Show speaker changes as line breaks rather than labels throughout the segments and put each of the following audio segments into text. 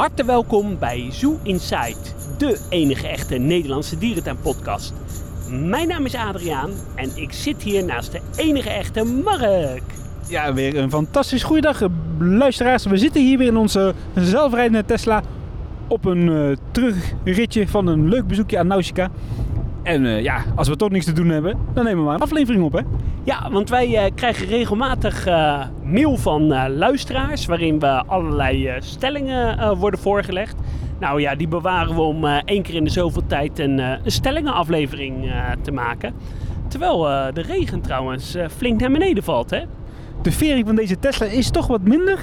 harte welkom bij Zoo Inside, de enige echte Nederlandse dierentuinpodcast. Mijn naam is Adriaan en ik zit hier naast de enige echte Mark.
Ja, weer een fantastisch goeiedag, luisteraars. We zitten hier weer in onze zelfrijdende Tesla op een eh, terugritje van een leuk bezoekje aan Nausicaa. En eh, ja, als we toch niks te doen hebben, dan nemen we maar een aflevering op, hè?
Ja, want wij eh, krijgen regelmatig eh, mail van eh, luisteraars waarin we allerlei stellingen worden voorgelegd. Nou ja, die bewaren we om één keer in de zoveel tijd een, een stellingenaflevering te maken. Terwijl de regen trouwens flink naar beneden valt, hè?
De vering van deze Tesla is toch wat minder.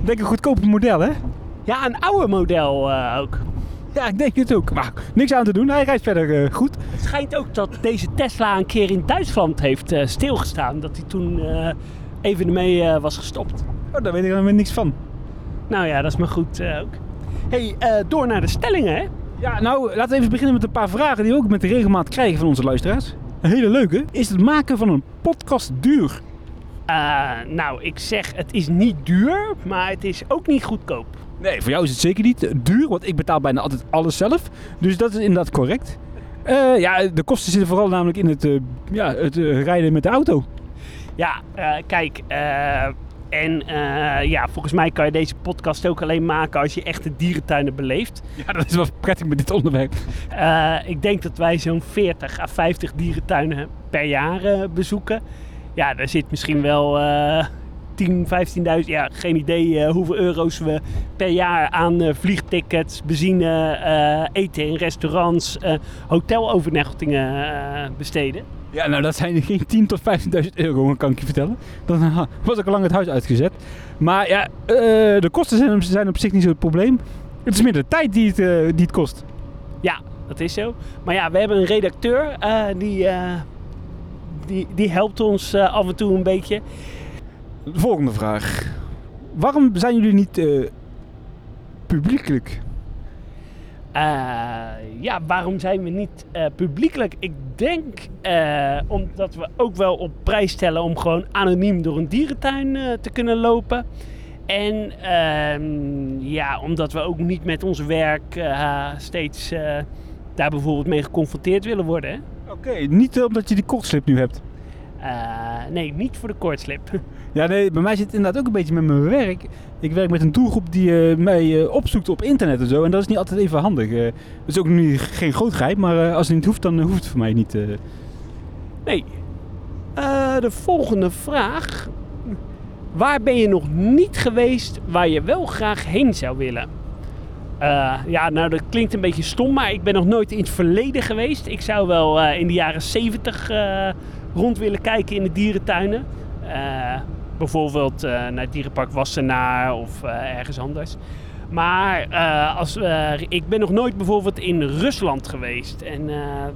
Ik denk een goedkoper model, hè?
Ja, een oude model ook.
Ja, ik denk het ook. Maar niks aan te doen, hij rijdt verder eh, goed.
Het schijnt ook dat deze Tesla een keer in Duitsland heeft eh, stilgestaan. Dat hij toen eh, even ermee was gestopt.
Oh, daar weet ik dan weer niks van.
Nou ja, dat is maar goed ook. hey, door naar de stellingen, hè?
Ja, nou, laten we even beginnen met een paar vragen die we ook met de regelmaat krijgen van onze luisteraars. Een hele leuke. Is het maken van een podcast duur?
Nou, ik zeg, het is niet duur, maar het is ook niet goedkoop.
Nee, voor jou is het zeker niet duur, want ik betaal bijna altijd alles zelf. Dus dat is inderdaad correct. Eh, ja, de kosten zitten vooral namelijk in het, eh, ja, het eh, rijden met de auto.
Ja, kijk, en ja, volgens mij kan je deze podcast ook alleen maken als je echt de dierentuinen beleeft.
Ja, dat is wel prettig met dit onderwerp.
Ik denk dat wij zo'n 40 à 50 dierentuinen per jaar bezoeken. Ja, daar zit misschien wel 10, 15.000, ja, geen idee eh, hoeveel euro's we per jaar aan eh, vliegtickets, benzine, eh, eten in restaurants, hotelovernachtingen besteden.
Ja, nou dat zijn geen 10 tot 15.000 euro, kan ik je vertellen. Dan was ik al lang het huis uitgezet. Maar ja, de kosten zijn, zijn op zich niet zo het probleem. Het is meer de tijd die het, die het kost.
Ja, dat is zo. Maar ja, we hebben een redacteur die, die, die helpt ons af en toe een beetje.
De volgende vraag. Waarom zijn jullie niet eh, publiekelijk?
Eh, ja, waarom zijn we niet eh, publiekelijk? Ik denk omdat we ook wel op prijs stellen om gewoon anoniem door een dierentuin te kunnen lopen. En ehm, ja, omdat we ook niet met ons werk steeds daar bijvoorbeeld mee geconfronteerd willen worden.
Oké, niet omdat je die kortslip nu hebt.
Eh, nee, niet voor de koortslip.
Ja, nee, bij mij zit het inderdaad ook een beetje met mijn werk. Ik werk met een doelgroep die eh, mij eh, opzoekt op internet en zo. En dat is niet altijd even handig. Het is ook nu geen groot geheim, maar als het niet hoeft, dan hoeft het voor mij niet.
Nee. De volgende vraag. Waar ben je nog niet geweest waar je wel graag heen zou willen? Ja, nou dat klinkt een beetje stom, maar ik ben nog nooit in het verleden geweest. Ik zou wel in de jaren 70 eh, rond willen kijken in de dierentuinen. Eh, bijvoorbeeld eh, naar het dierenpark Wassenaar of eh, ergens anders. Maar als, ik ben nog nooit bijvoorbeeld in Rusland geweest. En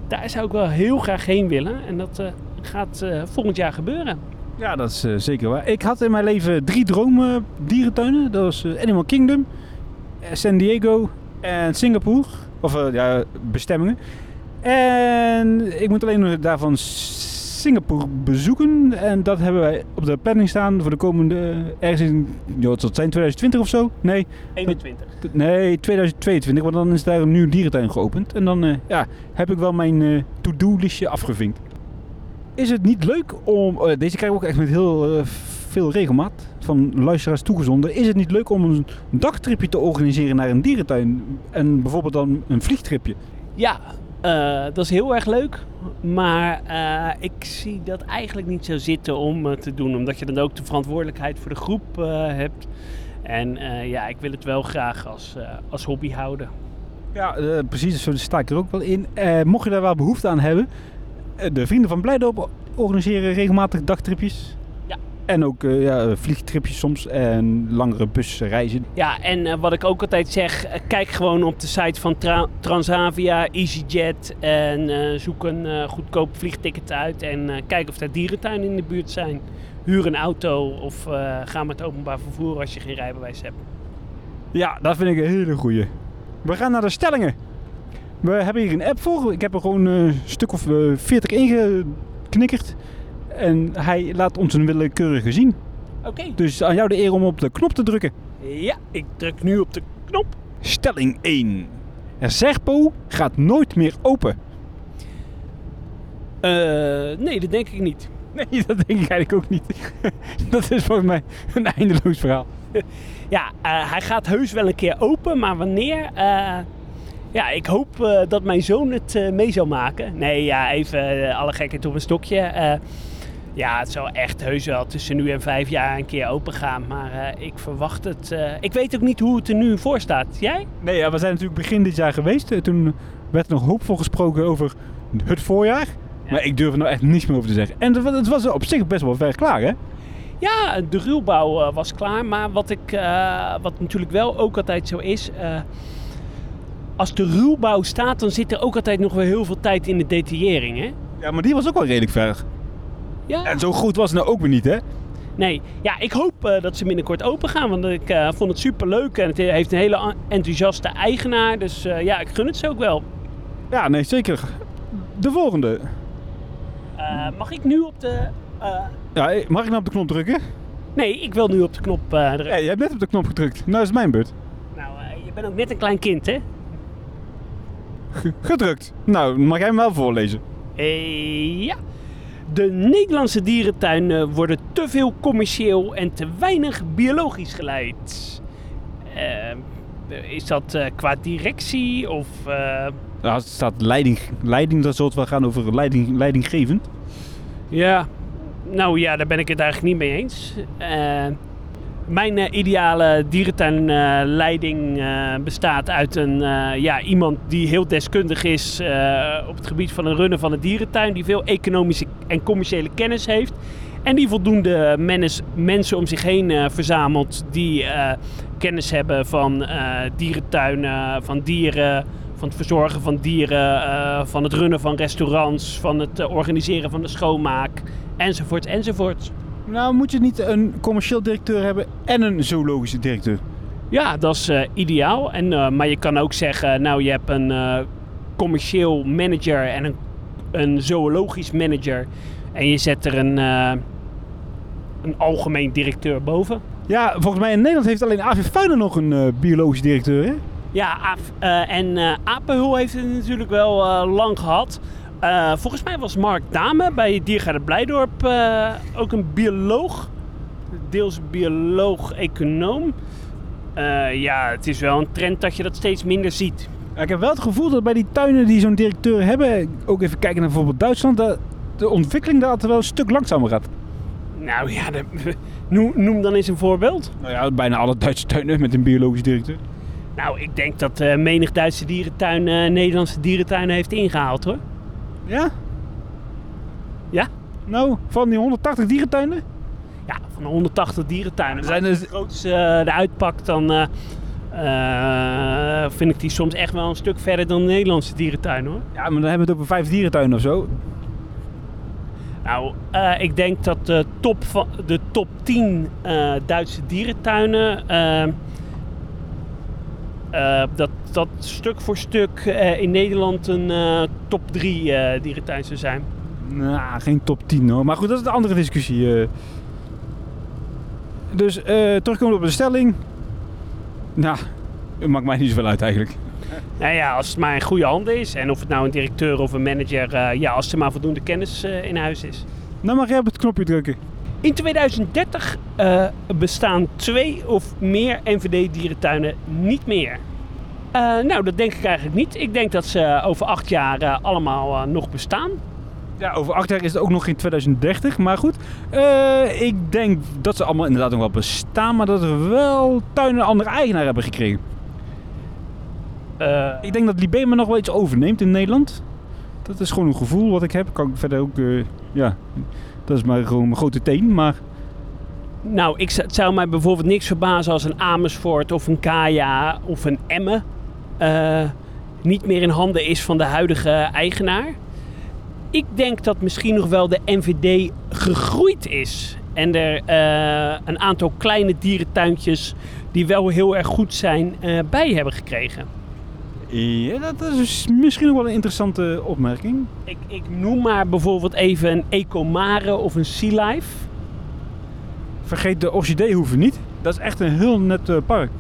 daar zou ik wel heel graag heen willen. En dat gaat volgend jaar gebeuren.
Ja, dat is zeker waar. Ik had in mijn leven drie dromen dierentuinen. Dat was Animal Kingdom, San Diego en Singapore. Of ja, bestemmingen. En ik moet alleen daarvan Singapore bezoeken. En dat hebben wij op de planning staan voor de komende... ergens in... Het zijn? 2020 of zo? Nee,
21.
nee 2022. Want dan is daar een nieuw dierentuin geopend. En dan eh, ja, heb ik wel mijn eh, to-do listje afgevinkt. Is het niet leuk om... eh, deze krijg ik ook echt met heel eh, veel regelmaat van luisteraars toegezonden. Is het niet leuk om een dagtripje te organiseren naar een dierentuin? En bijvoorbeeld dan een vliegtripje?
Ja, eh, dat is heel erg leuk. Maar eh, ik zie dat eigenlijk niet zo zitten om eh, te doen. Omdat je dan ook de verantwoordelijkheid voor de groep hebt. En ja, ik wil het wel graag als, als hobby houden.
Ja, precies. Zo sta ik er ook wel in. Mocht je daar wel behoefte aan hebben... de Vrienden van Blijdorp organiseren regelmatig dagtripjes. En ook eh, ja, vliegtripjes soms en langere busreizen.
Ja, en eh, wat ik ook altijd zeg, eh, kijk gewoon op de site van Tra- Transavia, EasyJet en zoek een goedkoop vliegticket uit en kijk of daar dierentuinen in de buurt zijn. Huur een auto of ga met openbaar vervoer als je geen rijbewijs hebt.
Ja, dat vind ik een hele goeie. We gaan naar de stellingen. We hebben hier een app voor. Ik heb er gewoon een stuk of eh, 40 ingeknikkerd. En hij laat ons een willekeurige zien.
Oké.
Dus aan jou de eer om op de knop te drukken.
Ja, ik druk nu op de knop.
Stelling 1. Zerpo gaat nooit meer open.
Eh, nee, dat denk ik niet.
Nee, dat denk ik eigenlijk ook niet. dat is volgens mij een eindeloos verhaal.
Ja, eh, hij gaat heus wel een keer open, maar wanneer? Eh, ja, ik hoop dat mijn zoon het mee zou maken. Nee, ja, even alle gekheid op een stokje. Ja, het zal echt heus wel tussen nu en vijf jaar een keer open gaan. Maar eh, ik verwacht het. eh, ik weet ook niet hoe het er nu voor staat. Jij?
Nee, ja, we zijn natuurlijk begin dit jaar geweest. Eh, Toen werd er nog hoopvol gesproken over het voorjaar. Maar ik durf er nou echt niets meer over te zeggen. En het was- het was op zich best wel ver klaar, hè?
Ja, de ruwbouw was klaar. Maar wat, ik, wat natuurlijk wel ook altijd zo is. als de ruwbouw staat, dan zit er ook altijd nog wel heel veel tijd in de detaillering. Hè?
Ja, maar die was ook wel redelijk ver.
Ja.
En zo goed was het nou ook weer niet, hè?
Nee, ja, ik hoop eh, dat ze binnenkort open gaan. Want ik eh, vond het super leuk en het heeft een hele en- enthousiaste eigenaar. Dus eh, ja, ik gun het ze ook wel.
Ja, nee, zeker. De volgende.
Mag ik nu op de.
Ja, mag ik nou op de knop drukken?
Nee, ik wil nu op de knop drukken.
Ja, je hebt net op de knop gedrukt. Nou is het mijn beurt.
Nou, je bent ook net een klein kind, hè?
G- gedrukt. Nou, mag jij hem wel voorlezen?
Ja. De Nederlandse dierentuinen worden te veel commercieel en te weinig biologisch geleid. Eh, is dat eh, qua directie of... eh,
Ja, het staat leiding, leiding, dat zal het wel gaan over leiding, leidinggevend.
Ja, nou ja, daar ben ik het eigenlijk niet mee eens. Eh, mijn eh, ideale dierentuinleiding eh, bestaat uit een, eh, ja, iemand die heel deskundig is eh, op het gebied van het runnen van een dierentuin. Die veel economische en commerciële kennis heeft. En die voldoende mensen om zich heen eh, verzamelt die eh, kennis hebben van eh, dierentuinen, van dieren, van het verzorgen van dieren, eh, van het runnen van restaurants, van het eh, organiseren van de schoonmaak, enzovoort, enzovoort.
Nou, moet je niet een commercieel directeur hebben en een zoologische directeur?
Ja, dat is eh, ideaal. En, eh, maar je kan ook zeggen, nou je hebt een eh, commercieel manager en een, een zoologisch manager. En je zet er een, een algemeen directeur boven.
Ja, volgens mij in Nederland heeft alleen AV Fuinen nog een biologisch directeur, hè?
Ja, en Apenhul heeft het natuurlijk wel lang gehad. Eh, volgens mij was Mark Dame bij Diergaarde Blijdorp eh, ook een bioloog. Deels bioloog-econoom. Eh, ja, het is wel een trend dat je dat steeds minder ziet.
Ja, ik heb wel het gevoel dat bij die tuinen die zo'n directeur hebben, ook even kijken naar bijvoorbeeld Duitsland, dat de ontwikkeling daar altijd wel een stuk langzamer gaat.
Nou ja, de- noem, noem dan eens een voorbeeld.
Nou ja, bijna alle Duitse tuinen met een biologisch directeur.
Nou, ik denk dat menig Duitse dierentuin Nederlandse dierentuinen heeft ingehaald hoor.
Ja?
Ja?
Nou, van die 180 dierentuinen?
Ja, van de 180 dierentuinen.
Er zijn
Maar
dus-
als je grootste eh, eruit pakt, dan eh, eh, vind ik die soms echt wel een stuk verder dan de Nederlandse dierentuin hoor.
Ja, maar dan hebben we het over vijf dierentuinen of zo.
Nou, ik denk dat de top, van, de top 10 eh, Duitse dierentuinen. Eh, dat, dat stuk voor stuk eh, in Nederland een eh, top 3 eh dierentuin zou zijn.
Nou, geen top 10 hoor. Maar goed, dat is een andere discussie. Dus terugkomen op de stelling. Nou, het maakt mij niet zoveel uit eigenlijk.
Nou ja, als het maar in goede handen is. En of het nou een directeur of een manager, ja, als er maar voldoende kennis in huis is.
Nou mag jij op het knopje drukken.
In 2030 eh, bestaan twee of meer NVD-dierentuinen niet meer. Eh, nou, dat denk ik eigenlijk niet. Ik denk dat ze over acht jaar eh, allemaal nog bestaan.
Ja, over acht jaar is het ook nog in 2030. Maar goed, ik denk dat ze allemaal inderdaad nog wel bestaan. Maar dat er wel tuinen een andere eigenaar hebben gekregen. Ik denk dat Libema nog wel iets overneemt in Nederland. Dat is gewoon een gevoel wat ik heb. Kan ik verder ook, ja, dat is maar gewoon mijn grote teen. Maar
nou, ik, het zou mij bijvoorbeeld niks verbazen als een Amersfoort of een Kaya of een Emmen eh, niet meer in handen is van de huidige eigenaar. Ik denk dat misschien nog wel de NVD gegroeid is. En er eh, een aantal kleine dierentuintjes die wel heel erg goed zijn eh, bij hebben gekregen.
Ja, dat is misschien nog wel een interessante opmerking.
Ik, ik noem maar bijvoorbeeld even een Ecomare of een Sea Life.
Vergeet de Orchideehoeven niet. Dat is echt een heel net eh, park.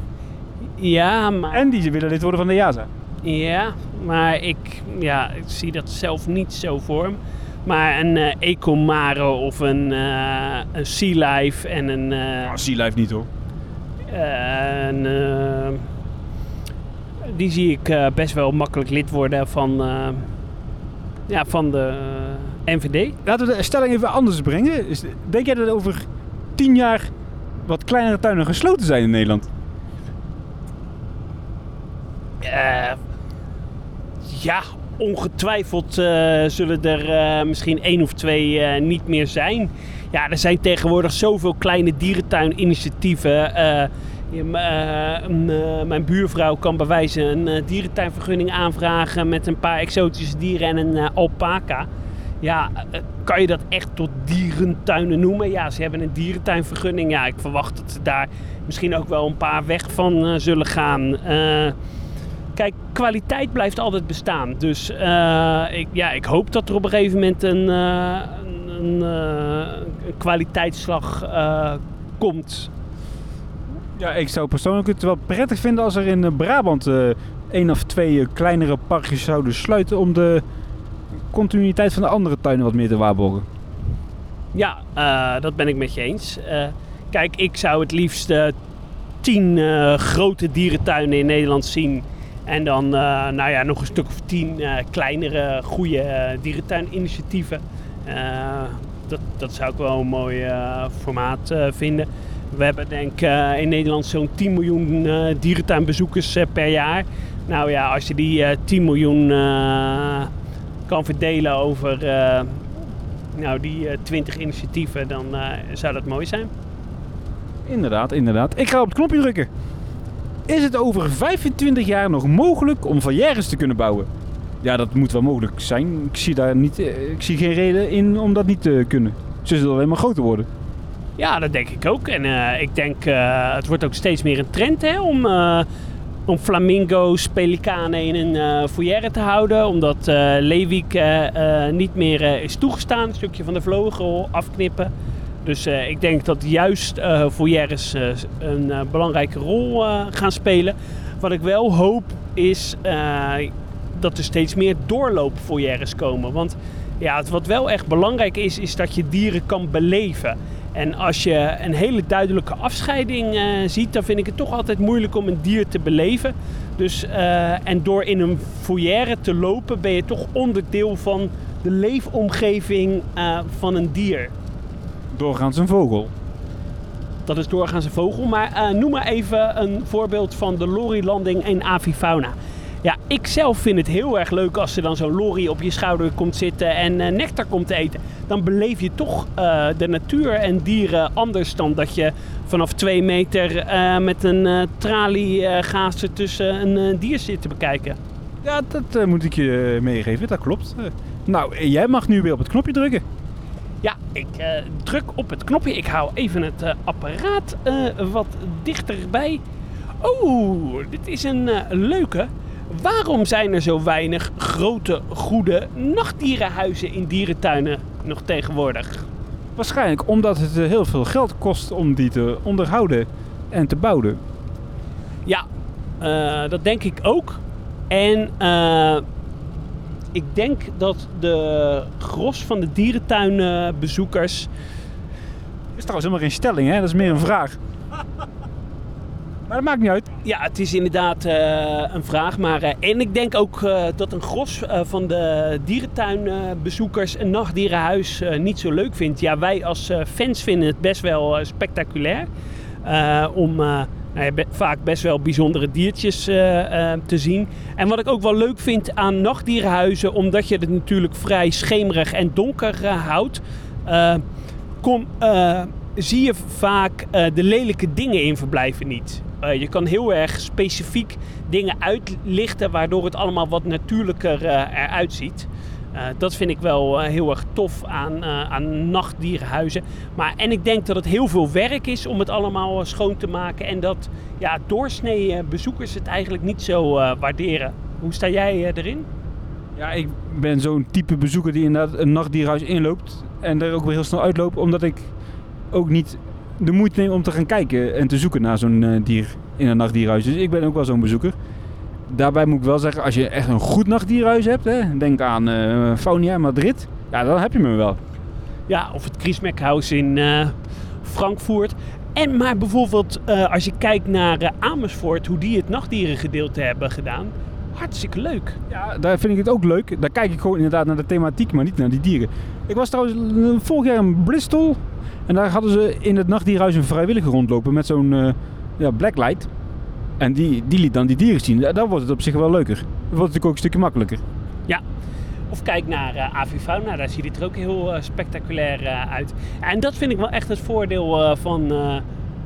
Ja, maar...
En die willen lid worden van de JASA.
Ja, maar ik, ja, ik zie dat zelf niet zo voor me. Maar een eh Ecomaro of een, eh een Sea Life en een... eh,
Oh, Sea Life niet hoor.
een die zie ik eh, best wel makkelijk lid worden van, eh, ja, van de eh, NVD.
Laten we de stelling even anders brengen. Denk jij dat over tien jaar wat kleinere tuinen gesloten zijn in Nederland?
Ja, ongetwijfeld zullen er misschien één of twee niet meer zijn. Ja, er zijn tegenwoordig zoveel kleine dierentuininitiatieven. Je- eh, eh, mijn buurvrouw kan bij wijze een eh, dierentuinvergunning aanvragen met een paar exotische dieren en een eh, alpaca. Ja, kan je dat echt tot dierentuinen noemen? Ja, ze hebben een dierentuinvergunning. Ja, ik verwacht dat ze daar misschien ook wel een paar weg van zullen gaan. Kijk, kwaliteit blijft altijd bestaan. Dus ik, ja, ik hoop dat er op een gegeven moment een, een, een kwaliteitsslag komt.
Ja, ik zou persoonlijk het wel prettig vinden als er in eh, Brabant eh één of twee eh, kleinere parkjes zouden sluiten om de continuïteit van de andere tuinen wat meer te waarborgen.
Ja, dat ben ik met je eens. Kijk, ik zou het liefst tien grote dierentuinen in Nederland zien. En dan nou ja, nog een stuk of tien kleinere, goede dierentuininitiatieven. Dat, dat zou ik wel een mooi formaat vinden. We hebben denk ik eh, in Nederland zo'n 10 miljoen eh, dierentuinbezoekers eh, per jaar. Nou ja, als je die eh 10 miljoen kan verdelen over nou, die eh 20 initiatieven, dan zou dat mooi zijn.
Inderdaad, inderdaad. Ik ga op het knopje drukken. Is het over 25 jaar nog mogelijk om volières te kunnen bouwen? Ja, dat moet wel mogelijk zijn. Ik zie daar niet, ik zie geen reden in om dat niet te kunnen. Ze zullen alleen maar groter worden.
Ja, dat denk ik ook. En eh, ik denk, eh, het wordt ook steeds meer een trend hè, om, eh, om flamingo's, pelikanen in een foyer te houden. Omdat leeuwiek eh, niet meer is toegestaan. Een stukje van de vleugel afknippen. Dus ik denk dat juist eh, een belangrijke rol gaan spelen. Wat ik wel hoop is dat er steeds meer doorloopfoyeres komen. Want ja, wat wel echt belangrijk is, is dat je dieren kan beleven. En als je een hele duidelijke afscheiding eh, ziet, dan vind ik het toch altijd moeilijk om een dier te beleven. Dus, eh, en door in een foyer te lopen, ben je toch onderdeel van de leefomgeving eh, van een dier.
Doorgaans een vogel.
Dat is doorgaans een vogel. Maar noem maar even een voorbeeld van de lorrylanding in avifauna. Ja, ik zelf vind het heel erg leuk als er dan zo'n lorry op je schouder komt zitten en eh, nectar komt eten. Dan beleef je toch eh, de natuur en dieren anders dan dat je vanaf twee meter eh, met een eh traliegaas tussen een dier zit te bekijken.
Ja, dat moet ik je meegeven. Dat klopt. Nou, jij mag nu weer op het knopje drukken.
Ja, ik druk op het knopje. Ik hou even het apparaat wat dichterbij. Oeh, dit is een leuke. Waarom zijn er zo weinig grote, goede nachtdierenhuizen in dierentuinen nog tegenwoordig?
Waarschijnlijk omdat het eh, heel veel geld kost om die te onderhouden en te bouwen.
Ja, eh, dat denk ik ook. En eh, ik denk dat de gros van de dierentuinbezoekers
Dat is trouwens helemaal geen stelling, hè? Dat is meer een vraag. Maar dat maakt niet uit.
Ja, het is inderdaad eh, een vraag. Maar, eh, en ik denk ook eh, dat een gros van de dierentuinbezoekers een nachtdierenhuis niet zo leuk vindt. Ja, wij als fans vinden het best wel spectaculair. om nou ja, vaak best wel bijzondere diertjes te zien. En wat ik ook wel leuk vind aan nachtdierenhuizen, omdat je het natuurlijk vrij schemerig en donker houdt. kom, zie je vaak de lelijke dingen in verblijven niet. Eh, je kan heel erg specifiek dingen uitlichten, waardoor het allemaal wat natuurlijker eh, eruit ziet. Eh, dat vind ik wel heel erg tof aan, aan nachtdierenhuizen. Maar, en ik denk dat het heel veel werk is om het allemaal schoon te maken. En dat ja, doorsnee bezoekers het eigenlijk niet zo waarderen. Hoe sta jij erin?
Ja, ik ben zo'n type bezoeker die inderdaad een nachtdierhuis inloopt en er ook weer heel snel uitloopt, omdat ik ook niet de moeite om te gaan kijken en te zoeken naar zo'n eh, dier in een nachtdierhuis. Dus ik ben ook wel zo'n bezoeker. Daarbij moet ik wel zeggen, als je echt een goed nachtdierhuis hebt, hè, denk aan eh Faunia Madrid, ja, dan heb je me wel.
Ja, of het Griesmeckhaus in eh, Frankfurt. En maar bijvoorbeeld als je kijkt naar Amersfoort, hoe die het nachtdierengedeelte hebben gedaan. Hartstikke leuk.
Ja, daar vind ik het ook leuk. Daar kijk ik gewoon inderdaad naar de thematiek, maar niet naar die dieren. Ik was trouwens eh, vorig jaar in Bristol. En daar hadden ze in het nachtdierhuis een vrijwilliger rondlopen met zo'n eh, ja, blacklight. En die, die liet dan die dieren zien. Ja, Dan wordt het op zich wel leuker. Dan wordt het natuurlijk ook een stukje makkelijker.
Of kijk naar eh Avifauna, daar ziet het er ook heel spectaculair uit. En dat vind ik wel echt het voordeel van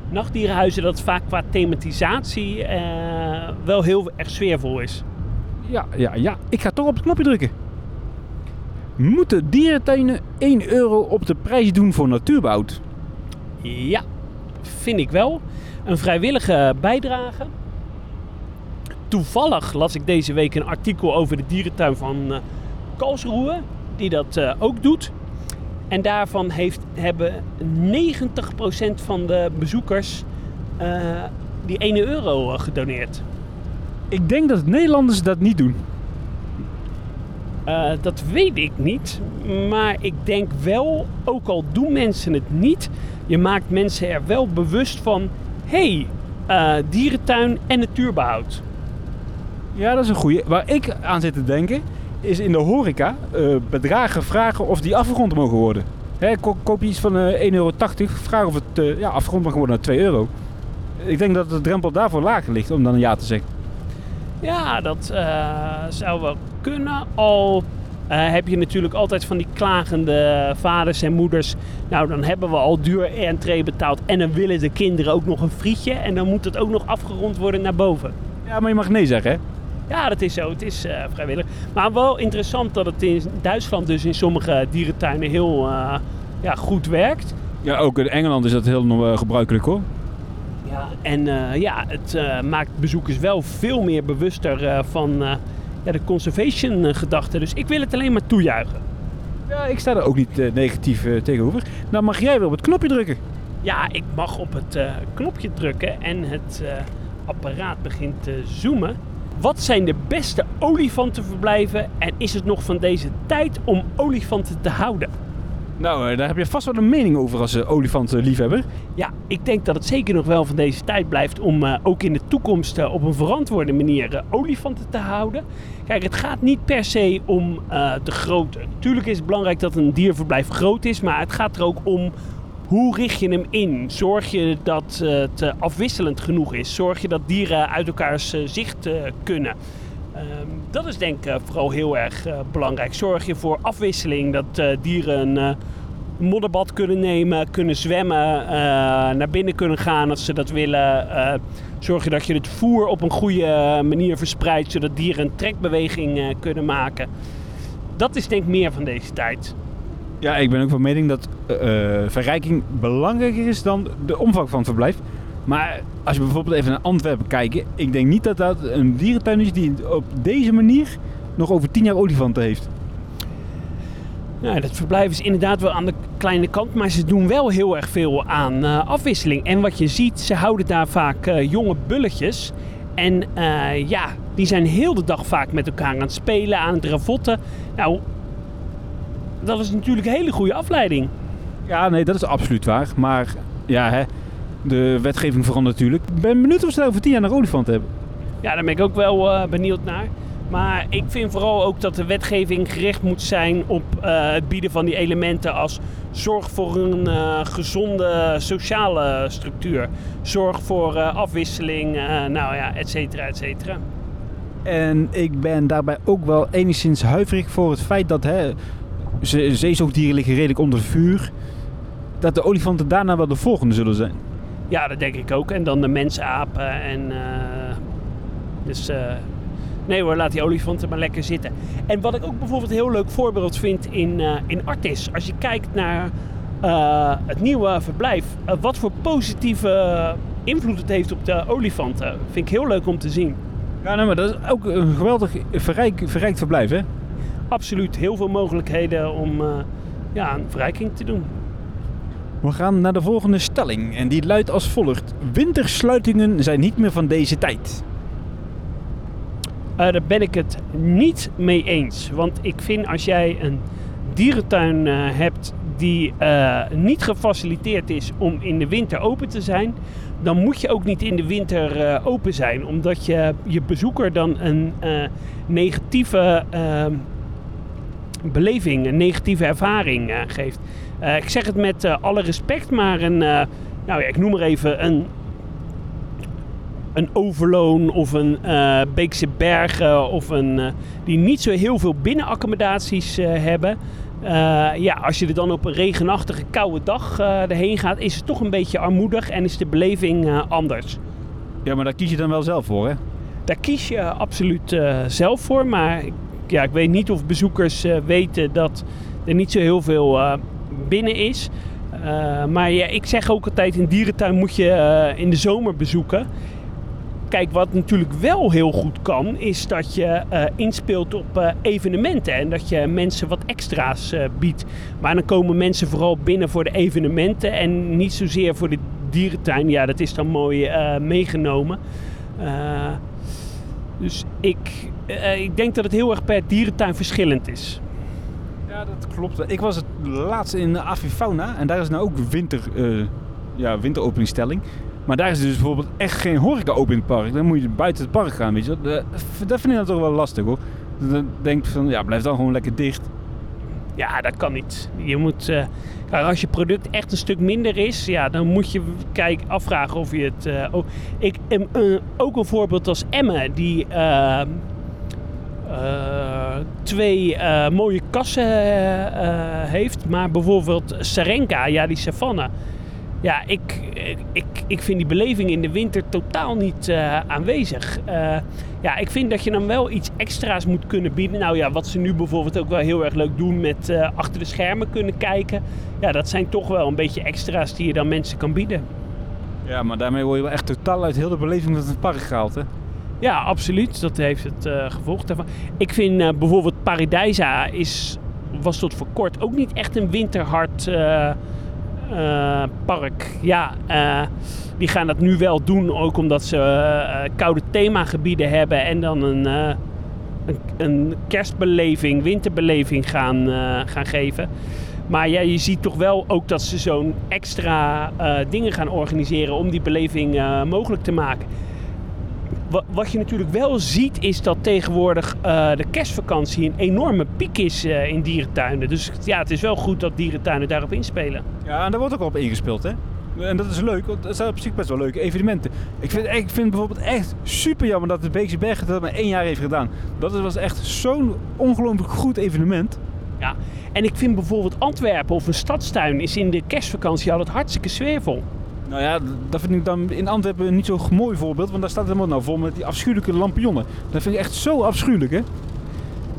nachtdierenhuizen, dat het vaak qua thematisatie wel heel erg sfeervol is.
Ja, ja, ja. Ik ga toch op het knopje drukken. Moeten dierentuinen 1 euro op de prijs doen voor natuurbehoud?
Ja, vind ik wel. Een vrijwillige bijdrage. Toevallig las ik deze week een artikel over de dierentuin van eh Karlsruhe, die dat eh, ook doet. En daarvan heeft, hebben 90% van de bezoekers eh, die 1 euro gedoneerd.
Ik denk dat Nederlanders dat niet doen.
Eh, dat weet ik niet. Maar ik denk wel, ook al doen mensen het niet, je maakt mensen er wel bewust van: hé, hey, eh, dierentuin en natuurbehoud.
Ja, dat is een goeie. Waar ik aan zit te denken, is in de horeca eh, bedragen vragen of die afgerond mogen worden. Hè, ko- koop je iets van eh 1,80 euro, vraag of het ja, afgerond mag worden naar 2 euro. Ik denk dat de drempel daarvoor lager ligt om dan een ja te zeggen.
Ja, dat eh, zou wel kunnen. Al eh, heb je natuurlijk altijd van die klagende vaders en moeders. Nou, dan hebben we al duur entree betaald. En dan willen de kinderen ook nog een frietje. En dan moet het ook nog afgerond worden naar boven.
Ja, maar je mag nee zeggen, hè?
Ja, dat is zo. Het is eh, vrijwillig. Maar wel interessant dat het in Duitsland dus in sommige dierentuinen heel eh, ja, goed werkt.
Ja, ook in Engeland is dat heel gebruikelijk, hoor.
Ja, en eh, ja, het eh, maakt bezoekers wel veel meer bewuster eh, van ja, de conservation gedachte. Dus ik wil het alleen maar toejuichen.
Ja, ik sta er ook niet negatief tegenover. Nou mag jij wel op het knopje drukken.
Ja, ik mag op het knopje drukken en het apparaat begint te zoomen. Wat zijn de beste olifantenverblijven en is het nog van deze tijd om olifanten te houden?
Nou, eh, daar heb je vast wel een mening over als uh, olifantenliefhebber.
Ja, ik denk dat het zeker nog wel van deze tijd blijft om eh, ook in de toekomst eh, op een verantwoorde manier eh, olifanten te houden. Kijk, het gaat niet per se om eh, de grootte. Natuurlijk is het belangrijk dat een dierverblijf groot is, maar het gaat er ook om hoe richt je hem in? Zorg je dat eh, het eh, afwisselend genoeg is? Zorg je dat dieren uit elkaars eh, zicht eh, kunnen? Ehm, dat is denk ik eh, vooral heel erg eh, belangrijk. Zorg je voor afwisseling, dat eh, dieren een modderbad kunnen nemen, kunnen zwemmen, naar binnen kunnen gaan als ze dat willen. Zorg je dat je het voer op een goede manier verspreidt, zodat dieren een trekbeweging kunnen maken. Dat is denk ik meer van deze tijd.
Ja, ik ben ook van mening dat verrijking belangrijker is dan de omvang van het verblijf. Maar als je bijvoorbeeld even naar Antwerpen kijkt, ik denk niet dat dat een dierentuin is die op deze manier nog over tien jaar olifanten heeft.
Ja, dat verblijf is inderdaad wel aan de kleine kant, maar ze doen wel heel erg veel aan eh, afwisseling. En wat je ziet, ze houden daar vaak eh, jonge bulletjes. En eh, ja, die zijn heel de dag vaak met elkaar aan het spelen, aan het ravotten. Nou, dat is natuurlijk een hele goede afleiding.
Ja, nee, dat is absoluut waar. Maar ja, hè, de wetgeving verandert natuurlijk. Ik ben benieuwd of ze daar over tien jaar een olifant hebben.
Ja, daar ben ik ook wel eh, benieuwd naar. Maar ik vind vooral ook dat de wetgeving gericht moet zijn op eh, het bieden van die elementen als zorg voor een eh, gezonde sociale structuur. Zorg voor afwisseling, nou ja, et cetera, et cetera.
En ik ben daarbij ook wel enigszins huiverig voor het feit dat hè, ze- zeezoogdieren liggen redelijk onder vuur. Dat de olifanten daarna wel de volgende zullen zijn.
Ja, dat denk ik ook. En dan de mensapen en... eh, dus... eh, Nee hoor, laat die olifanten maar lekker zitten. En wat ik ook bijvoorbeeld een heel leuk voorbeeld vind in, eh, in Artis. Als je kijkt naar het nieuwe verblijf. wat voor positieve invloed het heeft op de olifanten. Vind ik heel leuk om te zien.
Ja, nee, maar dat is ook een geweldig verrijk, verrijkt verblijf, hè?
Absoluut heel veel mogelijkheden om ja, een verrijking te doen.
We gaan naar de volgende stelling en die luidt als volgt. Wintersluitingen zijn niet meer van deze tijd.
Eh, daar ben ik het niet mee eens. Want ik vind als jij een dierentuin eh, hebt die eh, niet gefaciliteerd is om in de winter open te zijn, dan moet je ook niet in de winter open zijn. Omdat je je bezoeker dan een negatieve ehm, beleving, een negatieve ervaring geeft. Eh, ik zeg het met eh, alle respect, maar een, eh, nou ja, ik noem maar even een een Overloon of een Beekse Bergen of een die niet zo heel veel binnenaccommodaties hebben. Ja, als je er dan op een regenachtige koude dag erheen gaat, is het toch een beetje armoedig en is de beleving anders.
Ja, maar daar kies je dan wel zelf voor, hè?
Daar kies je absoluut zelf voor, maar ik- ja, ik weet niet of bezoekers weten dat er niet zo heel veel binnen is. Eh, maar ja, ik zeg ook altijd, een dierentuin moet je eh, in de zomer bezoeken. Kijk, wat natuurlijk wel heel goed kan, is dat je eh, inspeelt op evenementen en dat je mensen wat extra's biedt. Maar dan komen mensen vooral binnen voor de evenementen en niet zozeer voor de dierentuin. Ja, dat is dan mooi meegenomen. Dus ik, ik denk dat het heel erg per dierentuin verschillend is.
Ja, dat klopt. Ik was het laatst in Avifauna en daar is nou ook winter, eh ja, winteropeningstelling. Maar daar is dus bijvoorbeeld echt geen horeca open in het park. Dan moet je buiten het park gaan, weet je. Dat, vind ik dan toch wel lastig hoor. Dan denk ik van, ja, blijf dan gewoon lekker dicht.
Ja, dat kan niet. Je moet, kijk, als je product echt een stuk minder is, ja, dan moet je kijk, afvragen of je het. ook, ik, ook een voorbeeld als Emme, die twee eh, mooie kassen eh, heeft, maar bijvoorbeeld Sarenka, ja, die Savanne. Ja, ik, ik, ik vind die beleving in de winter totaal niet eh, aanwezig. Eh, ja, ik vind dat je dan wel iets extra's moet kunnen bieden. Nou ja, wat ze nu bijvoorbeeld ook wel heel erg leuk doen met eh, achter de schermen kunnen kijken. Ja, dat zijn toch wel een beetje extra's die je dan mensen kan bieden.
Ja, maar daarmee word je wel echt totaal uit heel de beleving van het park gehaald, hè?
Ja, absoluut. Dat heeft het eh, gevolg daarvan. Ik vind eh, bijvoorbeeld Paradijsa is, was tot voor kort ook niet echt een winterhard eh, park. Ja, die gaan dat nu wel doen, ook omdat ze koude themagebieden hebben en dan een, een, kerstbeleving, winterbeleving gaan, gaan geven. Maar ja, je ziet toch wel ook dat ze zo'n extra dingen gaan organiseren om die beleving mogelijk te maken. Wa- Wat je natuurlijk wel ziet is dat tegenwoordig eh, de kerstvakantie een enorme piek is eh, in dierentuinen. Dus ja, het is wel goed dat dierentuinen daarop inspelen.
Ja, en daar wordt ook al op ingespeeld, hè? En dat is leuk, want dat zijn op zich best wel leuke evenementen. Ik vind, ik vind bijvoorbeeld echt super jammer dat de Beekse Berg dat maar één jaar heeft gedaan. Dat was echt zo'n ongelooflijk goed evenement.
Ja. En ik vind bijvoorbeeld Antwerpen of een stadstuin is in de kerstvakantie altijd hartstikke sfeervol.
Nou ja, dat vind ik dan in Antwerpen niet zo mooi voorbeeld, want daar staat het helemaal nou vol met die afschuwelijke lampionnen. Dat vind ik echt zo afschuwelijk, hè?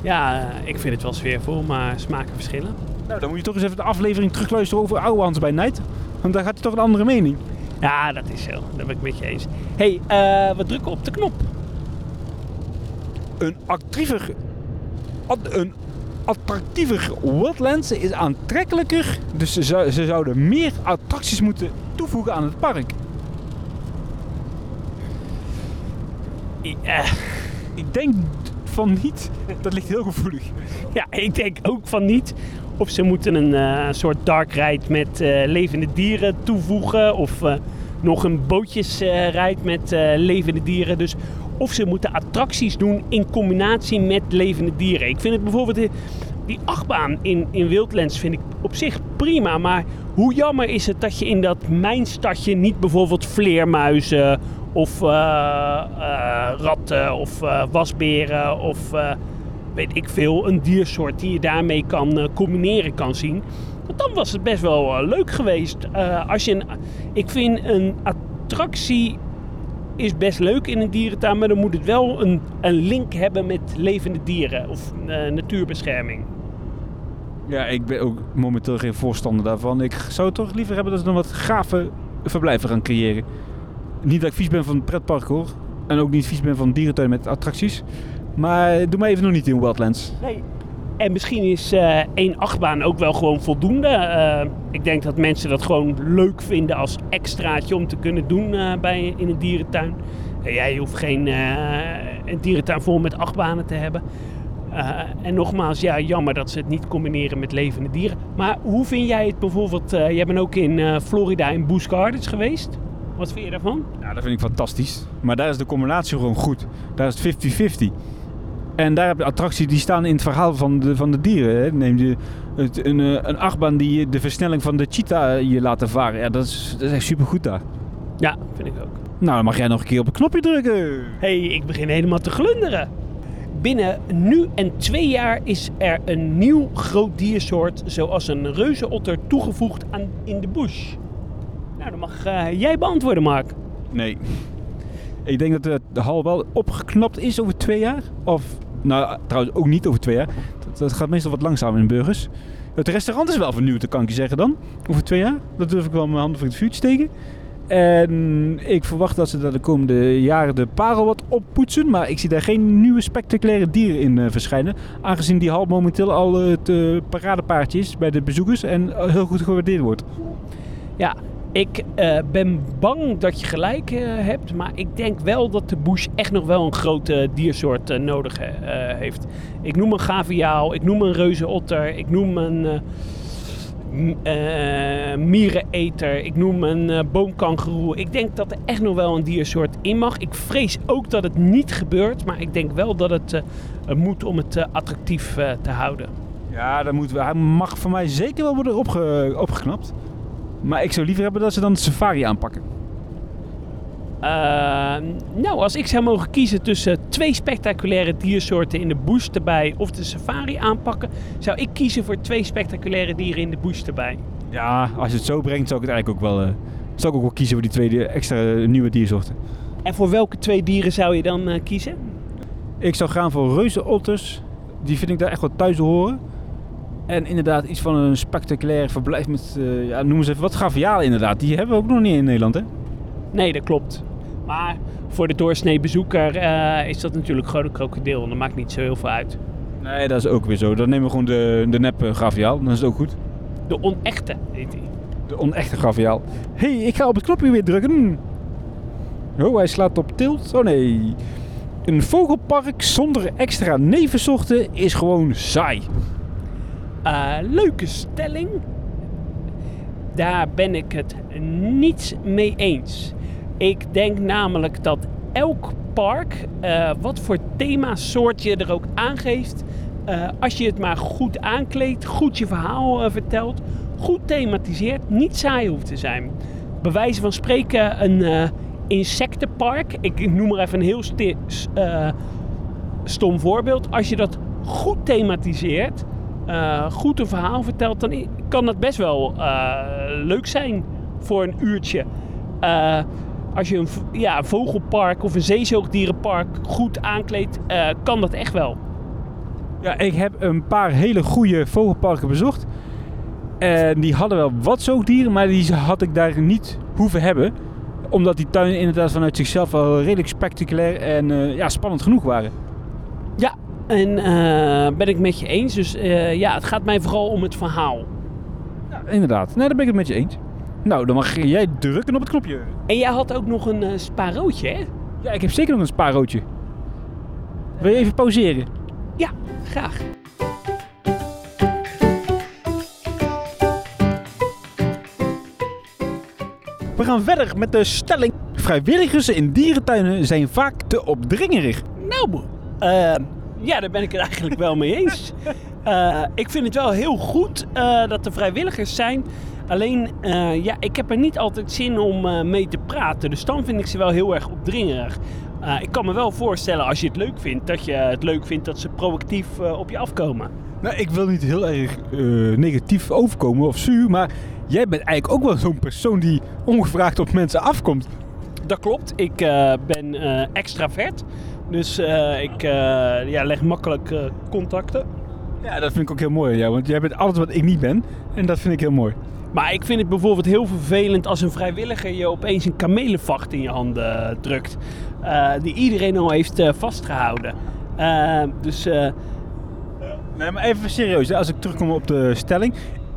Ja, ik vind het wel sfeervol, maar smaken verschillen.
Nou, dan moet je toch eens even de aflevering terugluisteren over Ouwehans bij Night. Want daar gaat hij toch een andere mening.
Ja, dat is zo. Dat ben ik met je eens. hey, eh, we drukken op de knop.
Een actiever, een attractiever Wildlands is aantrekkelijker. Dus ze zouden meer attracties moeten toevoegen aan het park.
I- eh,
Ik denk van niet. Dat ligt heel gevoelig.
Ja, ik denk ook van niet. Of ze moeten een eh, soort dark ride met eh, levende dieren toevoegen. Of eh, nog een bootjesrijd met eh, levende dieren. Dus of ze moeten attracties doen in combinatie met levende dieren. Ik vind het bijvoorbeeld die, achtbaan in, in Wildlands vind ik op zich prima. Maar hoe jammer is het dat je in dat mijnstadje niet bijvoorbeeld vleermuizen of eh, ratten of eh, wasberen of weet ik veel, een diersoort die je daarmee kan combineren kan zien. Want dan was het best wel leuk geweest. Als je een, ik vind een attractie is best leuk in een dierentuin, maar dan moet het wel een, een link hebben met levende dieren of natuurbescherming.
Ja, ik ben ook momenteel geen voorstander daarvan. Ik zou toch liever hebben dat ze nog wat gave verblijven gaan creëren. Niet dat ik vies ben van pretpark hoor. En ook niet vies ben van dierentuin met attracties. Maar doe maar even nog niet in Wildlands.
Nee, En misschien is eh, één achtbaan ook wel gewoon voldoende. Eh, ik denk dat mensen dat gewoon leuk vinden als extraatje om te kunnen doen eh, bij, in een dierentuin. Jij hoeft geen een dierentuin vol met achtbanen te hebben. En nogmaals, ja, jammer dat ze het niet combineren met levende dieren. Maar hoe vind jij het bijvoorbeeld? jij bent ook in Florida in Busch Gardens geweest. Wat vind je daarvan?
Ja, dat vind ik fantastisch. Maar daar is de combinatie gewoon goed. Daar is het 50-50. En daar heb je attracties die staan in het verhaal van de, van de dieren. Hè. Neem je het, een, eh, een achtbaan die de versnelling van de cheetah je laat ervaren. Ja, dat is, dat is echt supergoed daar.
Ja, vind ik ook.
Nou, dan mag jij nog een keer op een knopje drukken.
hey, ik begin helemaal te glunderen. Binnen nu en twee jaar is er een nieuw groot diersoort, zoals een reuzenotter, toegevoegd aan in de bush. Nou, dan mag uh, jij beantwoorden, Mark.
Nee. Ik denk dat de, hal wel opgeknapt is over twee jaar. Of nou, trouwens ook niet over twee jaar. Dat, gaat meestal wat langzamer in burgers. Het restaurant is wel vernieuwd, dat kan ik je zeggen dan. Over twee jaar. Dat durf ik wel mijn handen voor het vuur te steken. En ik verwacht dat ze de komende jaren de parel wat oppoetsen. Maar ik zie daar geen nieuwe spectaculaire dieren in uh, verschijnen. Aangezien die hal momenteel al het uh, paradepaardje is bij de bezoekers. En heel goed gewaardeerd wordt.
Ja, ik ben bang dat je gelijk hebt, maar ik denk wel dat de bush echt nog wel een grote diersoort uh, nodig heeft. Ik noem een gaviaal, ik noem een reuzenotter, ik noem een miereneter, ik noem een boomkangeroe. Ik denk dat er echt nog wel een diersoort in mag. Ik vrees ook dat het niet gebeurt, maar ik denk wel dat het moet om het attractief te houden.
Ja, dat moet, hij mag voor mij zeker wel worden opge, opgeknapt. Maar ik zou liever hebben dat ze dan de safari aanpakken.
Uh, nou, als ik zou mogen kiezen tussen twee spectaculaire diersoorten in de bush erbij of de safari aanpakken, zou ik kiezen voor twee spectaculaire dieren in de bush erbij.
Ja, als je het zo brengt, zou ik het eigenlijk ook wel, uh, zou ik ook wel kiezen voor die twee extra nieuwe diersoorten.
En voor welke twee dieren zou je dan uh, kiezen?
Ik zou gaan voor reuzenotters. Die vind ik daar echt wel thuis horen. En inderdaad iets van een spectaculair verblijf met, uh, ja, noem eens even wat, gavialen inderdaad. Die hebben we ook nog niet in Nederland, hè?
Nee, dat klopt. Maar voor de doorsnee bezoeker uh, is dat natuurlijk gewoon een krokodil. En dat maakt niet zo heel veel uit.
Nee, dat is ook weer zo. Dan nemen we gewoon de, de nep gaviaal. Dan is het ook goed.
De onechte heet hij.
De onechte gaviaal. Hé, hey, ik ga op het knopje weer drukken. Oh, hij slaat op tilt. Oh nee. Een vogelpark zonder extra nevenzochten is gewoon saai.
Uh, leuke stelling. Daar ben ik het niet mee eens. Ik denk namelijk dat elk park, uh, wat voor themasoort je er ook aangeeft, uh, als je het maar goed aankleedt, goed je verhaal vertelt, goed thematiseert, niet saai hoeft te zijn. Bij wijze van spreken een insectenpark, ik noem maar even een heel stom voorbeeld. Als je dat goed thematiseert, goed een verhaal vertelt, dan kan dat best wel leuk zijn voor een uurtje. Als je een ja, vogelpark of een zeezoogdierenpark goed aankleedt, kan dat echt wel.
Ja, ik heb een paar hele goede vogelparken bezocht. En die hadden wel wat zoogdieren, maar die had ik daar niet hoeven hebben. Omdat die tuinen inderdaad vanuit zichzelf wel redelijk spectaculair en ja, spannend genoeg waren.
Ja, en uh, ben ik met je eens. Dus ja, het gaat mij vooral om het verhaal.
Ja, inderdaad. Nee, daar ben ik het met je eens. Nou, dan mag jij drukken op het knopje.
En jij had ook nog een uh, spaarrootje, hè?
Ja, ik heb zeker nog een spaarrootje. Wil je even pauzeren?
Ja, graag.
We gaan verder met de stelling. Vrijwilligers in dierentuinen zijn vaak te opdringerig.
Nou, uh, ja, daar ben ik het eigenlijk wel mee eens. Uh, ik vind het wel heel goed uh, dat er vrijwilligers zijn. Alleen, uh, ja, ik heb er niet altijd zin om mee te praten. Dus dan vind ik ze wel heel erg opdringerig. ik kan me wel voorstellen, als je het leuk vindt, dat je het leuk vindt dat ze proactief op je afkomen.
Nou, ik wil niet heel erg negatief overkomen of zuur, maar jij bent eigenlijk ook wel zo'n persoon die ongevraagd op mensen afkomt.
Dat klopt. Ik ben extravert. Dus ik ja, leg makkelijk contacten.
Ja, dat vind ik ook heel mooi. Ja, want jij bent alles wat ik niet ben. En dat vind ik heel mooi.
Maar ik vind het bijvoorbeeld heel vervelend als een vrijwilliger je opeens een kamelenvacht in je handen drukt. die iedereen al heeft vastgehouden. dus
Nee, maar even serieus. Als ik terugkom op de stelling.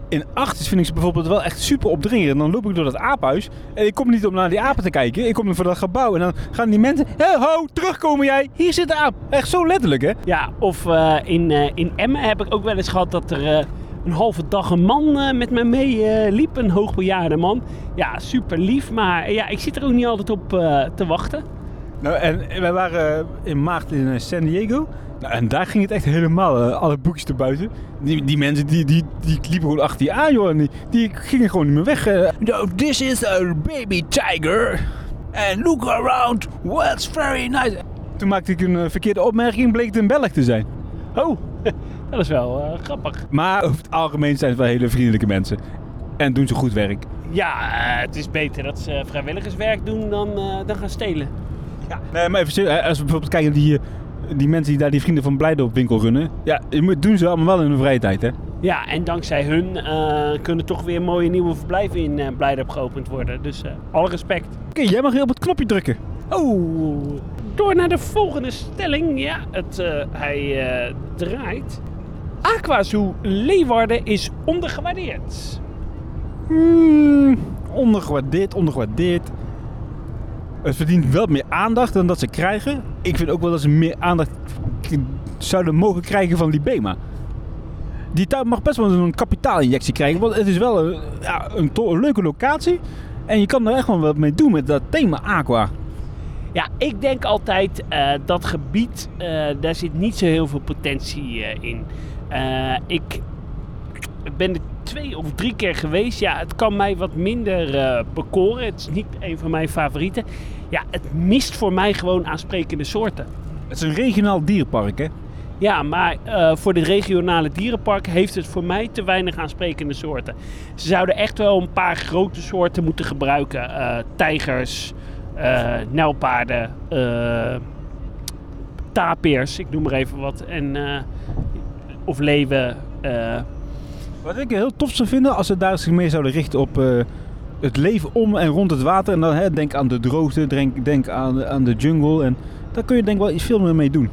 In Achters vind ik ze bijvoorbeeld wel echt super opdringend. En dan loop ik door dat aaphuis. En ik kom niet om naar die apen te kijken. Ik kom voor dat gebouw. En dan gaan die mensen... Hé, ho, terugkomen jij. Hier zit de aap. Echt zo letterlijk, hè?
Ja, of eh, in, eh, in Emmen heb ik ook wel eens gehad dat er eh, een halve dag een man eh, met me mee eh, liep. Een hoogbejaarde man. Ja, super lief. Maar ja, ik zit er ook niet altijd op eh, te wachten.
Nou, en wij waren in maart in San Diego. Nou, en daar ging het echt helemaal, alle boekjes te buiten. Die, die mensen die, die, die liepen gewoon achter je aan, joh. En die, die gingen gewoon niet meer weg. no, this is a baby tiger. And look around, it's very nice. Toen maakte ik een verkeerde opmerking, bleek het een Belg te zijn.
Oh, dat is wel eh, grappig.
Maar over het algemeen zijn het wel hele vriendelijke mensen. En doen ze goed werk.
Ja, eh, het is beter dat ze vrijwilligerswerk doen dan, eh, dan gaan stelen.
Ja. Nee, maar even serieus, als we bijvoorbeeld kijken naar die, die mensen die daar die vrienden van Blijdorp winkel runnen. Ja, je moet- doen ze allemaal wel in hun vrije tijd, hè?
Ja, en dankzij hun eh, kunnen toch weer mooie nieuwe verblijven in uh, Blijdorp geopend worden. Dus eh, alle respect.
Oké, jij mag hier op het knopje drukken.
Oh, door naar de volgende stelling. Ja, het, eh, hij eh, draait. Aquazoo Leeuwarden is ondergewaardeerd.
Hmm, ondergewaardeerd, ondergewaardeerd. Het verdient wel meer aandacht dan dat ze krijgen. Ik vind ook wel dat ze meer aandacht zouden mogen krijgen van Libema. Die tuin mag best wel een kapitaalinjectie krijgen, want het is wel een, ja, een, leuke locatie. En je kan er echt wel wat mee doen met dat thema aqua.
Ja, ik denk altijd eh, dat gebied, eh, daar zit niet zo heel veel potentie eh, in. Eh, ik ben er twee of drie keer geweest. Ja, het kan mij wat minder eh, bekoren. Het is niet een van mijn favorieten. Ja, het mist voor mij gewoon aansprekende soorten.
Het is een regionaal dierpark, hè?
Ja, maar eh, voor dit regionale dierenpark heeft het voor mij te weinig aansprekende soorten. Ze zouden echt wel een paar grote soorten moeten gebruiken. Tijgers, eh nijlpaarden, tapirs, ik noem maar even wat. En, of leeuwen. eh.
Wat ik heel tof zou vinden als ze daar zich meer zouden richten op eh, het leven om en rond het water. En dan hè, denk aan de droogte, denk, denk aan, aan de jungle. En daar kun je denk ik wel iets veel meer mee doen.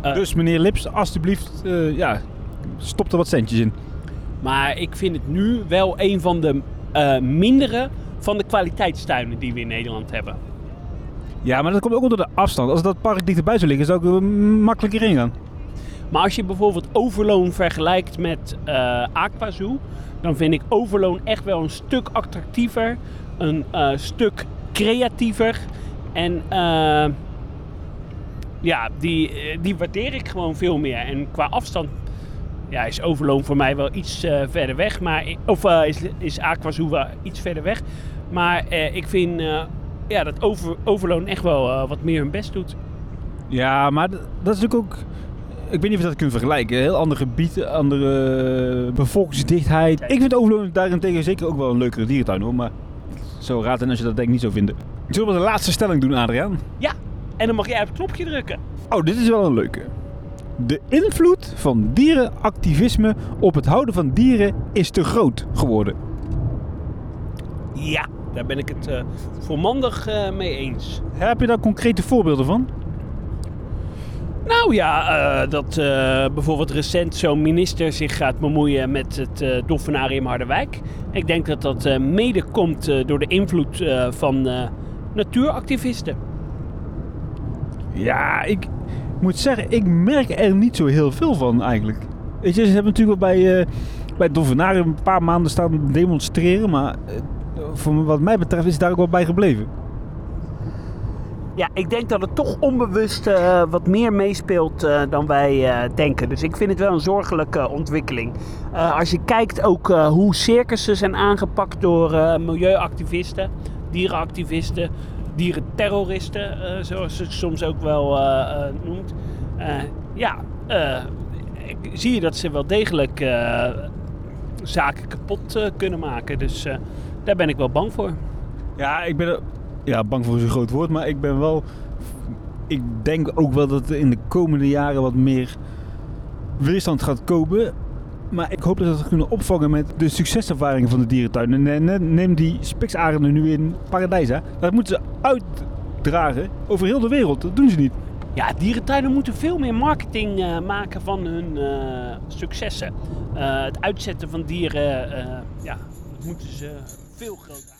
Eh.
dus meneer Lips, alstublieft, eh, ja, stop er wat centjes in.
Maar ik vind het nu wel een van de mindere van de kwaliteitstuinen die we in Nederland hebben.
Ja, maar dat komt ook onder de afstand. Als dat park dichterbij zou liggen, zou ik er makkelijker in gaan.
Maar als je bijvoorbeeld Overloon vergelijkt met eh Aquazoo, dan vind ik Overloon echt wel een stuk attractiever, een eh, stuk creatiever. En eh, ja, die, die waardeer ik gewoon veel meer. En qua afstand ja, is Overloon voor mij wel iets verder weg. Maar, of is, is Aquazoo wel iets verder weg. Maar ik vind ja, dat over, Overloon echt wel wat meer hun best doet.
Ja, maar dat is natuurlijk ook... Ik weet niet of je dat kunt vergelijken. Een heel ander gebied, andere bevolkingsdichtheid. Ik vind Overloon daarentegen zeker ook wel een leukere dierentuin hoor. Maar zo raad en als je dat denk ik niet zo vinden. Zullen we de laatste stelling doen, Adriaan?
Ja, en dan mag jij op het knopje drukken.
Oh, dit is wel een leuke. De invloed van dierenactivisme op het houden van dieren is te groot geworden.
Ja, daar ben ik het eh volmondig eh, mee eens.
Heb je daar concrete voorbeelden van?
Nou ja, eh, dat eh, bijvoorbeeld recent zo'n minister zich gaat bemoeien met het eh dolfinarium Harderwijk. Ik denk dat dat mede komt door de invloed van natuuractivisten.
Ja, ik moet zeggen, ik merk er niet zo heel veel van eigenlijk. Weet je, ze hebben natuurlijk wel bij, bij het Dolfinarium een paar maanden staan demonstreren, maar voor wat mij betreft is het daar ook wel bij gebleven.
Ja, ik denk dat het toch onbewust eh, wat meer meespeelt eh, dan wij eh, denken. Dus ik vind het wel een zorgelijke ontwikkeling. Als je kijkt ook hoe circussen zijn aangepakt door milieuactivisten, dierenactivisten, dierenterroristen, zoals ze het soms ook wel noemt. Ja, zie je dat ze wel degelijk zaken kapot kunnen maken. Dus daar ben ik wel bang voor.
Ja, ik ben ja, bang voor een groot woord, maar ik ben wel. Ik denk ook wel dat er in de komende jaren wat meer weerstand gaat komen. Maar ik hoop dat we dat kunnen opvangen met de succeservaringen van de dierentuin. En ne- ne- neem die spiksarenden nu in Paradijs. Hè. Dat moeten ze uitdragen over heel de wereld. Dat doen ze niet.
Ja, dierentuinen moeten veel meer marketing eh, maken van hun eh, successen. Eh, het uitzetten van dieren, ja, moeten ze veel groter.